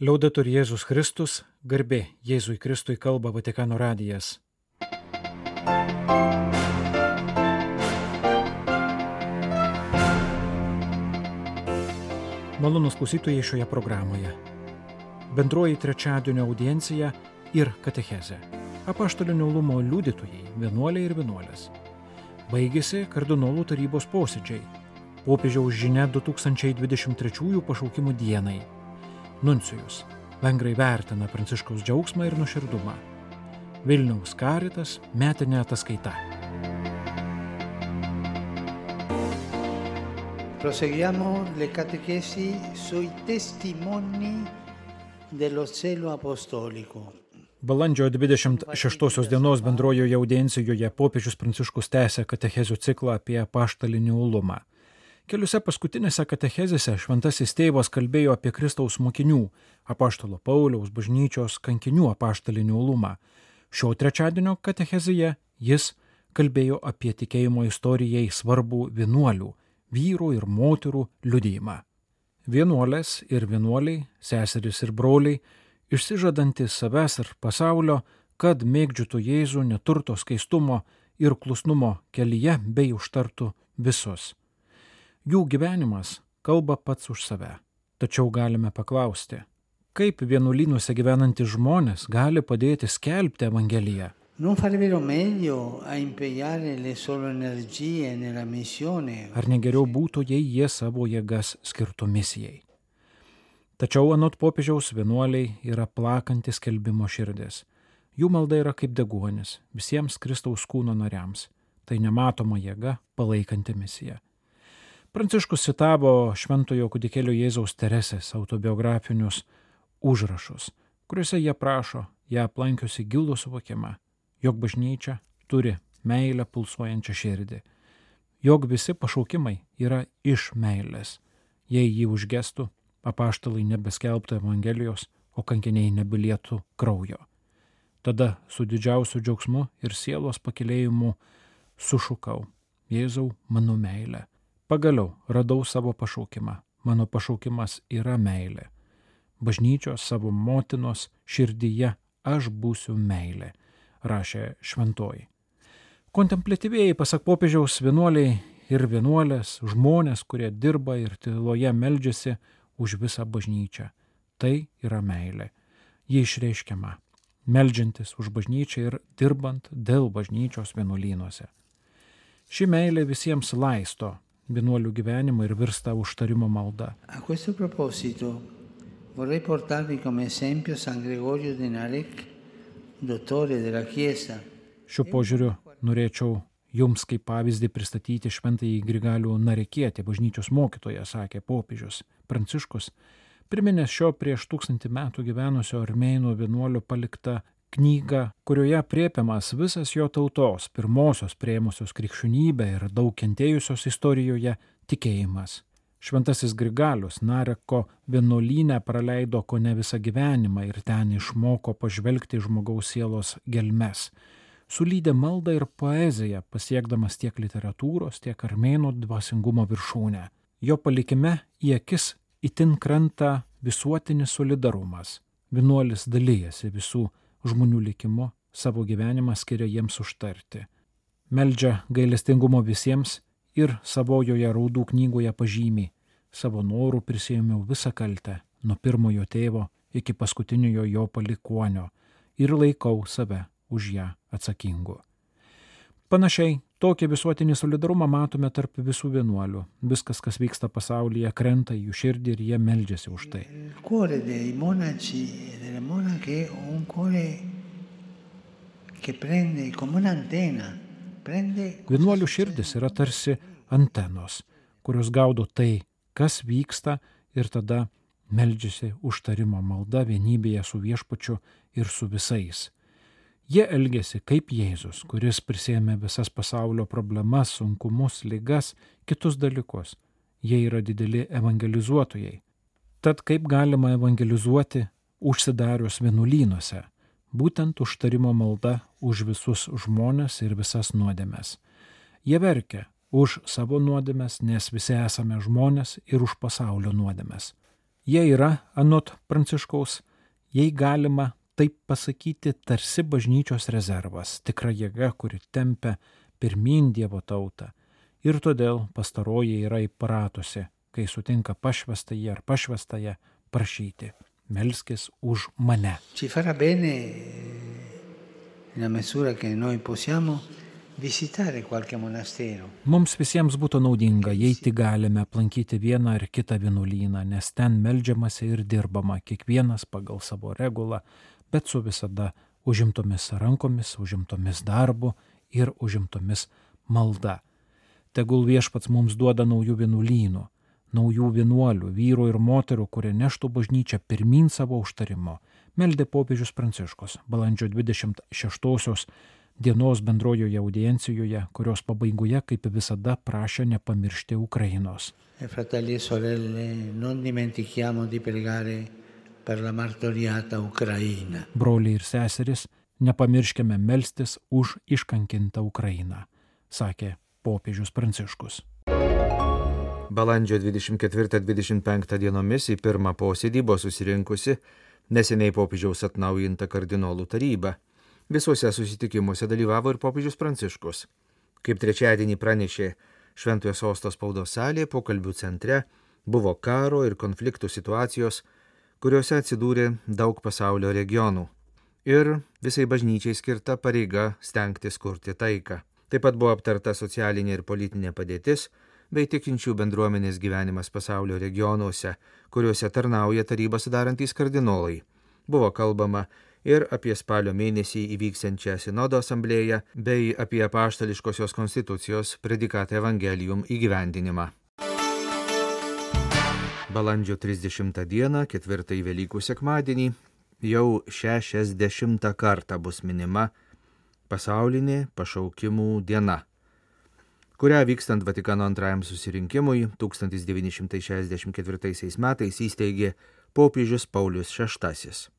Liaudatur Jėzus Kristus, garbė Jėzui Kristui kalba Vatikano radijas. Malonus klausytojai šioje programoje. Bendroji trečiadienio audiencija ir katechezė. Apaštalinio lumo liudytojai, vienuoliai ir vienuolės. Baigėsi kardinolų tarybos posėdžiai. Popiežiaus žinia 2023 pašaukimų dienai Nuncijus. Vengrai vertina Pranciškaus džiaugsmą ir nuširdumą. Vilniaus karitas metinė ataskaita. Proseguiamo le catechesi sui testimoni dello celo apostolico. Balandžio 26 dienos bendrojoje audiencijoje popiežius Pranciškus tęsė katechezių ciklą apie paštalinį ulumą. Keliose paskutinėse katechezėse šventasis tėvas kalbėjo apie Kristaus mokinių, apaštalo Pauliaus bažnyčios kankinių apaštalinį ulumą. Šio trečiadienio katechezėje jis kalbėjo apie tikėjimo istorijai svarbų vienuolių, vyrų ir moterų liudijimą. Vienuolės ir vienuoliai, seserys ir broliai, išsižadantis savęs ir pasaulio, kad mėgdžiutų Jėzų neturto skaistumo ir klusnumo kelyje bei užtartų visus. Jų gyvenimas kalba pats už save. Tačiau galime paklausti, kaip vienuolynuose gyvenantys žmonės gali padėti skelbti Evangeliją. Ar negeriau būtų, jei jie savo jėgas skirtų misijai? Tačiau anot popiežiaus vienuoliai yra plakantis kelbimo širdis. Jų malda yra kaip deguonis visiems Kristaus kūno nariams. Tai nematoma jėga palaikanti misiją. Pranciškus citavo Šventojo kudikėlio Jėzaus Teresės autobiografinius užrašus, kuriuose jie prašo ją aplankiusi gilų suvokimą, jog bažnyčia turi meilę pulsuojančią širdį, jog visi pašaukimai yra iš meilės. Jei jį užgestų, apaštalai nebeskelbtų Evangelijos, o kankiniai nebilietų kraujo. Tada su didžiausiu džiaugsmu ir sielos pakilėjimu sušukau, Jėzau, mano meilė. Pagaliau radau savo pašaukimą. Mano pašaukimas yra meilė. Bažnyčios savo motinos širdyje aš būsiu meilė, rašė šventoji. Kontemplatyviai, pasak popiežiaus, vienuoliai ir vienuolės, žmonės, kurie dirba ir tyloje meldžiasi už visą bažnyčią. Tai yra meilė. Ji išreiškiama, meldžiantis už bažnyčią ir dirbant dėl bažnyčios vienuolynuose. Ši meilė visiems laisto, vienuolių gyvenimą ir virsta užtarimo malda. Vorrei portarvi come esempio San Gregorio de Narek, dottore della Chiesa. Šiuo požiūriu norėčiau jums kaip pavyzdį pristatyti šventąjį Grigalių Narekietį, bažnyčios mokytoją, sakė popiežius Pranciškus, priminęs šio prieš tūkstantį metų gyvenusio armėnų vienuolio paliktą knygą, kurioje priepiamas visas jo tautos, pirmosios prieimusios krikščionybę ir daug kentėjusios istorijoje tikėjimas. Šventasis Grigalius Nareko vienuolynę praleido ko ne visą gyvenimą ir ten išmoko pažvelgti žmogaus sielos gelmes. Sulydė maldą ir poeziją, pasiekdamas tiek literatūros, tiek armėnų dvasingumo viršūnę. Jo palikime į akis itin krenta visuotinis solidarumas. Vienuolis dalyjasi visų žmonių likimu, savo gyvenimą skiria jiems užtarti. Meldžia gailestingumo visiems ir savojoje raudų knygoje pažymi, savo norų prisėmiau visą kaltę, nuo pirmojo tėvo iki paskutiniojo jo palikuonio ir laikau save už ją atsakingu. Panašiai, tokį visuotinį solidarumą matome tarp visų vienuolių. Viskas, kas vyksta pasaulyje, krenta į jų širdį ir jie meldžiasi už tai. E Vienuolių širdis yra tarsi antenos, kurios gaudo tai, kas vyksta ir tada meldžiasi užtarimo malda vienybėje su viešpačiu ir su visais. Jie elgesi kaip Jėzus, kuris prisėmė visas pasaulio problemas, sunkumus, lygas, kitus dalykus. Jie yra dideli evangelizuotojai. Tad kaip galima evangelizuoti užsidarius vienuolynuose? Būtent užtarimo malda už visus žmonės ir visas nuodėmes. Jie verkia už savo nuodėmes, nes visi esame žmonės ir už pasaulio nuodėmes. Jie yra, anot Pranciškaus, jei galima taip pasakyti, tarsi bažnyčios rezervas, tikra jėga, kuri tempia pirmin Dievo tautą. Ir todėl pastaroji yra įpratusi, kai sutinka pašvestąjį ar pašvestąją, prašyti, melskis už mane. Mums visiems būtų naudinga, jei tik galime aplankyti vieną ar kitą vienuolyną, nes ten melžiamasi ir dirbama, kiekvienas pagal savo regulą, bet su visada užimtomis rankomis, užimtomis darbu ir užimtomis malda. Tegul viešpats mums duoda naujų vienuolynų, naujų vienuolių, vyrų ir moterų, kurie neštų bažnyčią pirmin savo užtarimo, meldė popiežius Pranciškus balandžio 26 dienos bendrojoje audiencijoje, kurios pabaigoje, kaip visada, prašė nepamiršti Ukrainos. E fratelli sorelle, non dimentichiamo di pregare per la martoriata Ucraina. Broliai ir seseris, nepamirškime melstis už iškankintą Ukrainą, sakė popiežius Pranciškus. Balandžio 24-25 dienomis į pirmą posėdį buvo susirinkusi neseniai popiežiaus atnaujinta kardinolų taryba. Visuose susitikimuose dalyvavo ir popiežius Pranciškus. Kaip trečiadienį pranešė Šventojo sostos spaudos salėje, pokalbių centre buvo karo ir konfliktų situacijos, kuriuose atsidūrė daug pasaulio regionų. Ir visai bažnyčiai skirta pareiga stengtis kurti taiką. Taip pat buvo aptarta socialinė ir politinė padėtis bei tikinčių bendruomenės gyvenimas pasaulio regionuose, kuriuose tarnauja tarybą sudarantys kardinolai. Buvo kalbama ir apie spalio mėnesį įvyksiančią sinodo asamblėją bei apie apaštališkosios konstitucijos predikatą Evangelium įgyvendinimą. Balandžio 30 dieną, ketvirtąjį Velykų sekmadienį, jau 60 kartą bus minima pasaulinė pašaukimų diena, kurią vykstant Vatikano antrajam susirinkimui 1964 metais įsteigė popiežius Paulius VI.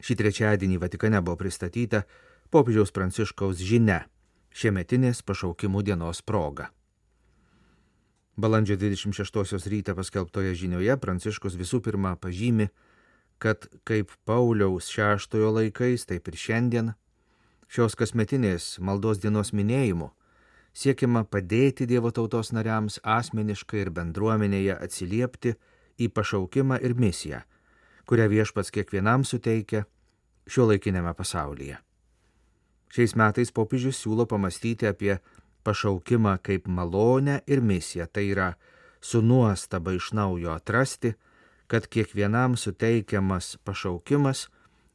Šį trečiadienį Vatikane buvo pristatyta popiežiaus pranciškaus žinia šiemetinės pašaukimų dienos proga. Balandžio 26 rytą paskelbtoje žinioje Pranciškus visų pirma pažymi, kad kaip Pauliaus šeštojo laikais, taip ir šiandien šios kasmetinės maldos dienos minėjimu siekiama padėti Dievo tautos nariams asmeniškai ir bendruomenėje atsiliepti į pašaukimą ir misiją, kurią viešpats kiekvienam suteikia šio laikinėme pasaulyje. Šiais metais popiežius siūlo pamastyti apie pašaukimą kaip malonę ir misiją, tai yra su nuostaba iš naujo atrasti, kad kiekvienam suteikiamas pašaukimas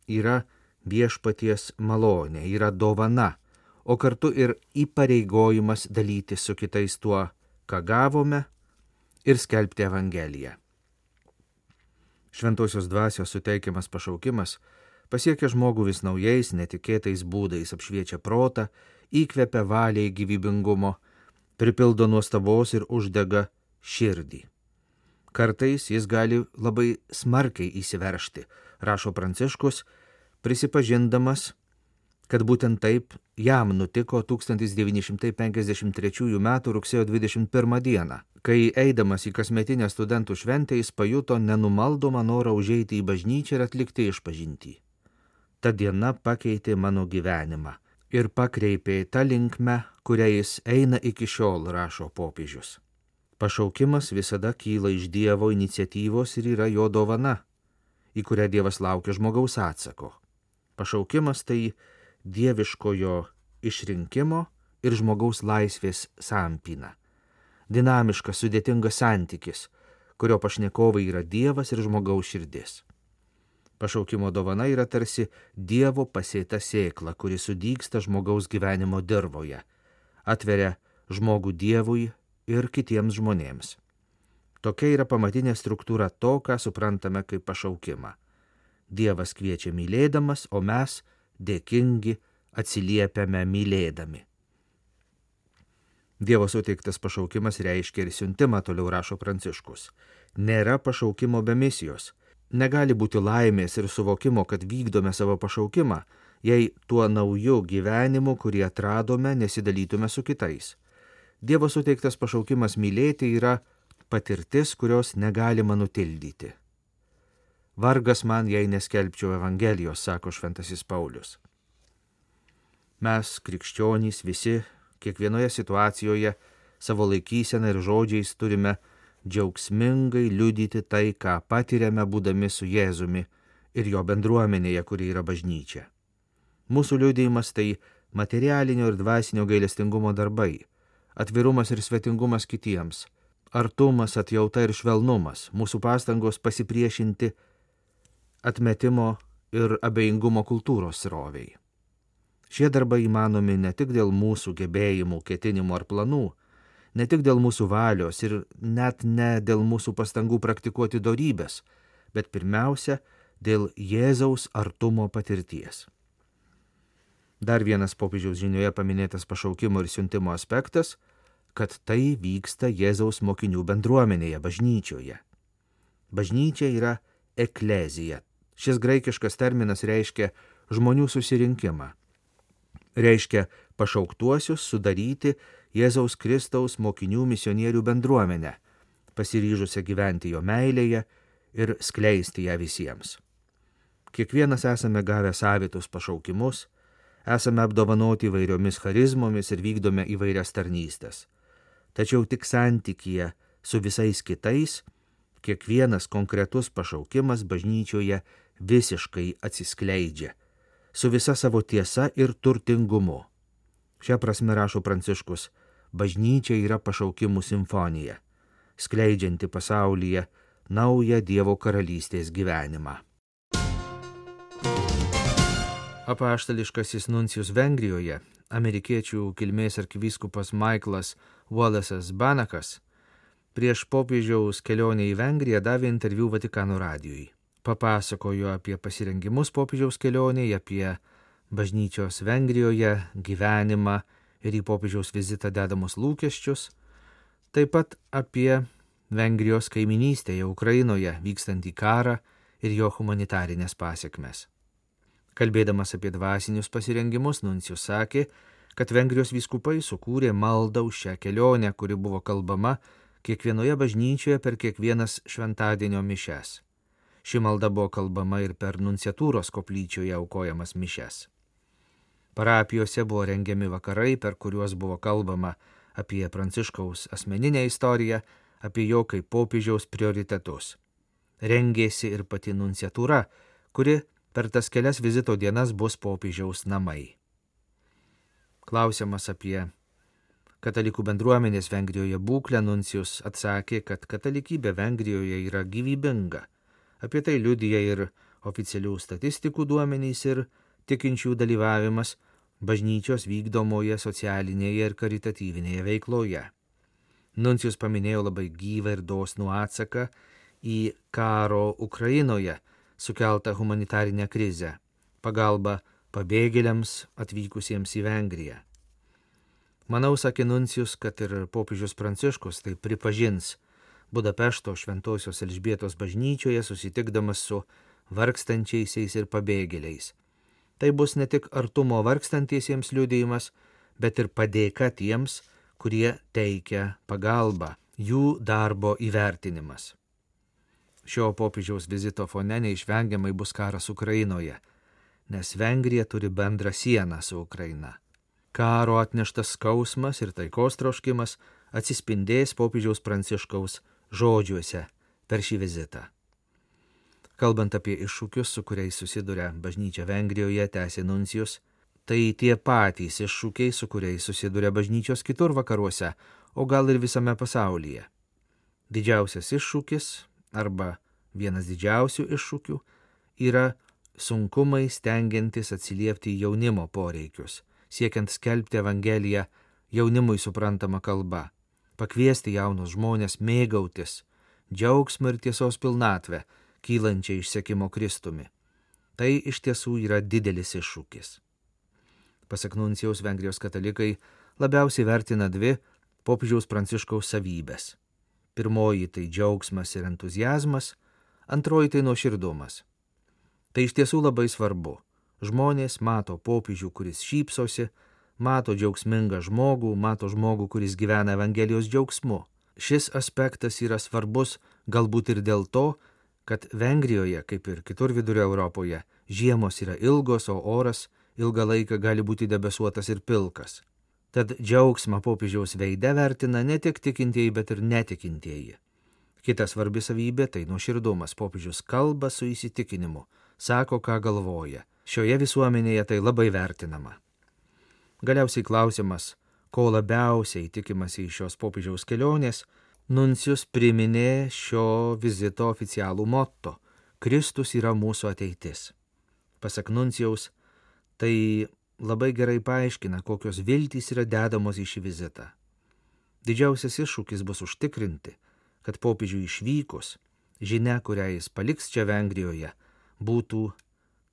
yra viešpaties malonė, yra dovana, o kartu ir įpareigojimas dalyti su kitais tuo, ką gavome ir skelbti Evangeliją. Šventosios dvasios suteikiamas pašaukimas pasiekia žmogų vis naujais, netikėtais būdais, apšviečia protą, įkvepia valiai gyvybingumo, pripildo nuostabos ir uždega širdį. Kartais jis gali labai smarkiai įsiveršti, rašo Pranciškus, prisipažindamas, kad būtent taip jam nutiko 1953 m. rugsėjo 21 d., kai eidamas į kasmetinę studentų šventę jis pajuto nenumaldomą norą užeiti į bažnyčią ir atlikti išpažinti. Ta diena pakeitė mano gyvenimą ir pakreipė tą linkmę, kurią jis eina iki šiol, rašo popiežius. Pašaukimas visada kyla iš Dievo iniciatyvos ir yra jo dovana, į kurią Dievas laukia žmogaus atsako. Pašaukimas tai dieviškojo išrinkimo ir žmogaus laisvės sampyna. Dinamiškas, sudėtingas santykis, kurio pašnekovai yra Dievas ir žmogaus širdis. Pašaukimo dovana yra tarsi Dievo pasėta sėkla, kuri sudyksta žmogaus gyvenimo dirboje, atveria žmogų Dievui ir kitiems žmonėms. Tokia yra pamatinė struktūra to, ką suprantame kaip pašaukimą. Dievas kviečia mylėdamas, o mes dėkingi atsiliepiame mylėdami. Dievo suteiktas pašaukimas reiškia ir siuntimą, toliau rašo Pranciškus. Nėra pašaukimo be misijos. Negali būti laimės ir suvokimo, kad vykdome savo pašaukimą, jei tuo nauju gyvenimu, kurį atradome, nesidalytume su kitais. Dievo suteiktas pašaukimas mylėti yra patirtis, kurios negalima nutildyti. Vargas man, jei neskelbčiau Evangelijos, sako Šventasis Paulius. Mes, krikščionys, visi, kiekvienoje situacijoje savo laikyseną ir žodžiais turime džiaugsmingai liudyti tai, ką patiriame būdami su Jėzumi ir jo bendruomenėje, kuri yra bažnyčia. Mūsų liūdėjimas tai materialinio ir dvasinio gailestingumo darbai, atvirumas ir svetingumas kitiems, artumas, atjauta ir švelnumas, mūsų pastangos pasipriešinti atmetimo ir abejingumo kultūros sroviai. Šie darbai įmanomi ne tik dėl mūsų gebėjimų, ketinimų ar planų, ne tik dėl mūsų valios ir net ne dėl mūsų pastangų praktikuoti darybės, bet pirmiausia dėl Jėzaus artumo patirties. Dar vienas popiežiaus žinioje paminėtas pašaukimo ir siuntimo aspektas kad tai vyksta Jėzaus mokinių bendruomenėje, bažnyčioje. Bažnyčia yra eklezija. Šis graikiškas terminas reiškia žmonių susirinkimą. Reiškia pašauktuosius sudaryti Jėzaus Kristaus mokinių misionierių bendruomenę, pasiryžusią gyventi jo meilėje ir skleisti ją visiems. Kiekvienas esame gavę savitus pašaukimus, esame apdovanoti įvairiomis charizmomis ir vykdome įvairias tarnystės tačiau tik santykyje su visais kitais, kiekvienas konkretus pašaukimas bažnyčioje visiškai atsiskleidžia, su visa savo tiesa ir turtingumu. Šią prasme rašo Pranciškus, bažnyčia yra pašaukimų simfonija, skleidžianti pasaulyje naują Dievo karalystės gyvenimą. Apaštališkasis nuncijus Vengrijoje amerikiečių kilmės arkivyskupas Michaelas Wallace'as Banakas prieš popiežiaus kelionę į Vengriją davė interviu Vatikano radijui. Papasakojo apie pasirengimus popiežiaus kelioniai, apie bažnyčios Vengrijoje gyvenimą ir į popiežiaus vizitą dedamus lūkesčius, taip pat apie Vengrijos kaiminystėje Ukrainoje vykstantį karą ir jo humanitarinės pasiekmes. Kalbėdamas apie dvasinius pasirengimus, Nuncijus sakė, kad Vengrijos vyskupai sukūrė maldą už šią kelionę, kuri buvo kalbama kiekvienoje bažnyčioje per kiekvienas šventadienio mišes. Ši malda buvo kalbama ir per nunciatūros koplyčioje aukojamas mišes. Parapijose buvo rengiami vakarai, per kuriuos buvo kalbama apie Pranciškaus asmeninę istoriją, apie jo kaip popiežiaus prioritetus. Rengėsi ir pati nunciatūra, kuri per tas kelias vizito dienas bus popiežiaus namai. Klausiamas apie katalikų bendruomenės Vengrijoje būklę, Nuncijus atsakė, kad katalikybė Vengrijoje yra gyvybinga. Apie tai liudija ir oficialių statistikų duomenys ir tikinčių dalyvavimas bažnyčios vykdomoje socialinėje ir karitatyvinėje veikloje. Nuncijus paminėjo labai gyvą ir dosnų atsaką į karo Ukrainoje sukeltą humanitarinę krizę, pagalbą pabėgėliams atvykusiems į Vengriją. Manau, sakė Nuncijus, kad ir popiežius Pranciškus tai pripažins Budapešto Šventojios Elžbietos bažnyčioje susitikdamas su vargstančiaisiais ir pabėgėliais. Tai bus ne tik artumo vargstantiesiems liūdėjimas, bet ir padėka tiems, kurie teikia pagalbą, jų darbo įvertinimas. Šio popiežiaus vizito fone neišvengiamai bus karas Ukrainoje, nes Vengrija turi bendrą sieną su Ukraina. Karo atneštas skausmas ir taikos troškimas atsispindės popiežiaus pranciškaus žodžiuose per šį vizitą. Kalbant apie iššūkius, su kuriais susiduria bažnyčia Vengrijoje, tęsė Nuncijus, tai tie patys iššūkiai, su kuriais susiduria bažnyčios kitur vakaruose, o gal ir visame pasaulyje. Didžiausias iššūkis arba vienas didžiausių iššūkių yra sunkumai stengiantis atsiliepti jaunimo poreikius, siekiant skelbti Evangeliją jaunimui suprantama kalba, pakviesti jaunus žmonės mėgautis džiaugsmą ir tiesos pilnatvę, kylančią iš sėkimo Kristumi. Tai iš tiesų yra didelis iššūkis. Pasak Nuncijaus Vengrijos katalikai labiausiai vertina dvi popiežiaus pranciškaus savybės Pirmoji tai džiaugsmas ir entuzijazmas, antroji tai nuoširdumas. Tai iš tiesų labai svarbu. Žmonės mato popiežių, kuris šypsosi, mato džiaugsmingą žmogų, mato žmogų, kuris gyvena Evangelijos džiaugsmu. Šis aspektas yra svarbus galbūt ir dėl to, kad Vengrijoje, kaip ir kitur vidurio Europoje, žiemos yra ilgos, o oras ilgą laiką gali būti debesuotas ir pilkas. Tad džiaugsmą popiežiaus veide vertina ne tik tikintieji, bet ir netikintieji. Kita svarbi savybė tai nuoširdumas. Popiežius kalba su įsitikinimu, sako, ką galvoja. Šioje visuomenėje tai labai vertinama. Galiausiai klausimas, ko labiausiai tikimasi iš šios popiežiaus kelionės, Nuncijus priminė šio vizito oficialų motto - Kristus yra mūsų ateitis. Pasak Nuncijaus, tai labai gerai paaiškina, kokios viltys yra dedamos į šį vizitą. Didžiausias iššūkis bus užtikrinti, kad popiežiui išvykus, žinia, kurią jis paliks čia Vengrijoje, būtų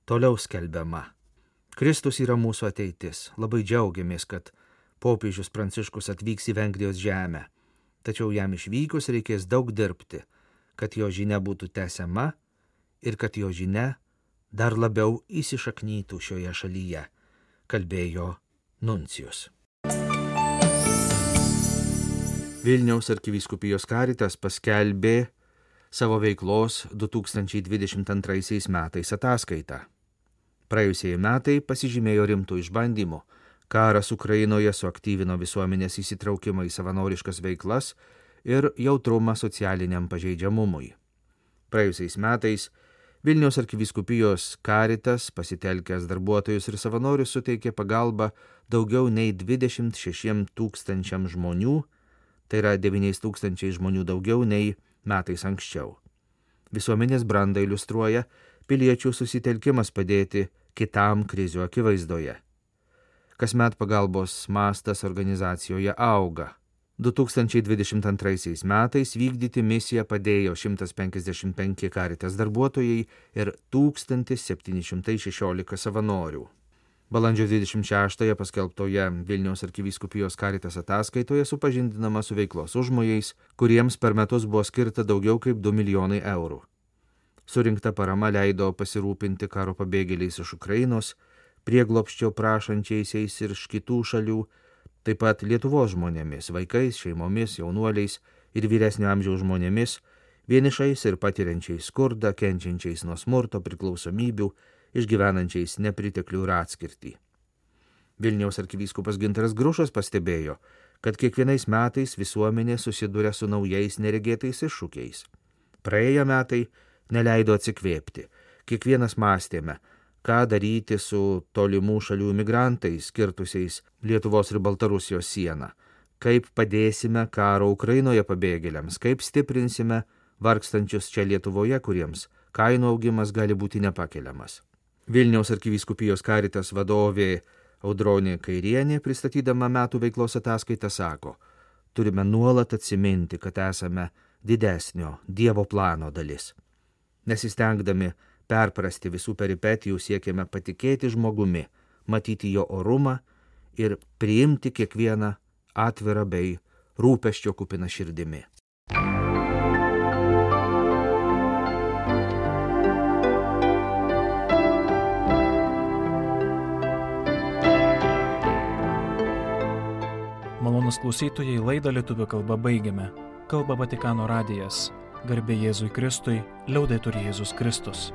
toliau skelbiama. Kristus yra mūsų ateitis. Labai džiaugiamės, kad popiežius Pranciškus atvyks į Vengrijos žemę. Tačiau jam išvykus reikės daug dirbti, kad jo žinia būtų tęsiama ir kad jo žinia dar labiau įsišaknytų šioje šalyje kalbėjo Nuncijus. Vilniaus arkivyskupijos karitas paskelbė savo veiklos 2022 metais ataskaitą. Praėjusieji metai pasižymėjo rimtų išbandymų. Karas Ukrainoje suaktyvino visuomenės įsitraukimą į savanoriškas veiklas ir jautrumą socialiniam pažeidžiamumui. Praėjusiais metais Vilniaus arkiviskupijos karitas, pasitelkęs darbuotojus ir savanorius, suteikė pagalbą daugiau nei 26 tūkstančiam žmonių, tai yra 9 tūkstančiai žmonių daugiau nei metais anksčiau. Visuomenės brandą iliustruoja piliečių susitelkimas padėti kitam krizių akivaizdoje. Kasmet pagalbos mastas organizacijoje auga. 2022 metais vykdyti misiją padėjo 155 karitas darbuotojai ir 1716 savanorių. Balandžio 26-ąją paskelbtoje Vilniaus arkivyskupijos karitas ataskaitoje supažindinama su veiklos užmojais, kuriems per metus buvo skirta daugiau kaip 2 milijonai eurų. Surinkta parama leido pasirūpinti karo pabėgėliais iš Ukrainos, prieglopščio prašančiaisiais ir iš kitų šalių, taip pat Lietuvos žmonėmis, vaikais, šeimomis, jaunuoliais ir vyresnio amžiaus žmonėmis, vienišais ir patiriančiais skurdą, kenčiančiais nuo smurto priklausomybių, išgyvenančiais nepriteklių ir atskirtį. Vilniaus arkivyskupas Ginteras Grušas pastebėjo, kad kiekvienais metais visuomenė susiduria su naujais neregėtais iššūkiais. Praėję metai neleido atsikvėpti. Kiekvienas mąstėme, ką daryti su tolimų šalių migrantais skirtusiais Lietuvos ir Baltarusijos sieną, kaip padėsime karo Ukrainoje pabėgėliams, kaip stiprinsime vargstančius čia Lietuvoje, kuriems kainų augimas gali būti nepakeliamas. Vilniaus arkivyskupijos karitas vadovė Audronė Kairienė, pristatydama metų veiklos ataskaitą, sako, turime nuolat atsiminti, kad esame didesnio Dievo plano dalis. Nesistengdami perprasti visų peripetijų siekiame patikėti žmogumi, matyti jo orumą ir priimti kiekvieną atvirą bei rūpeščio kupiną širdimi. Malonus klausytojai laidą lietuvių kalba baigiame. Kalba Vatikano radijas. Garbė Jėzui Kristui, liaudai turi Jėzus Kristus.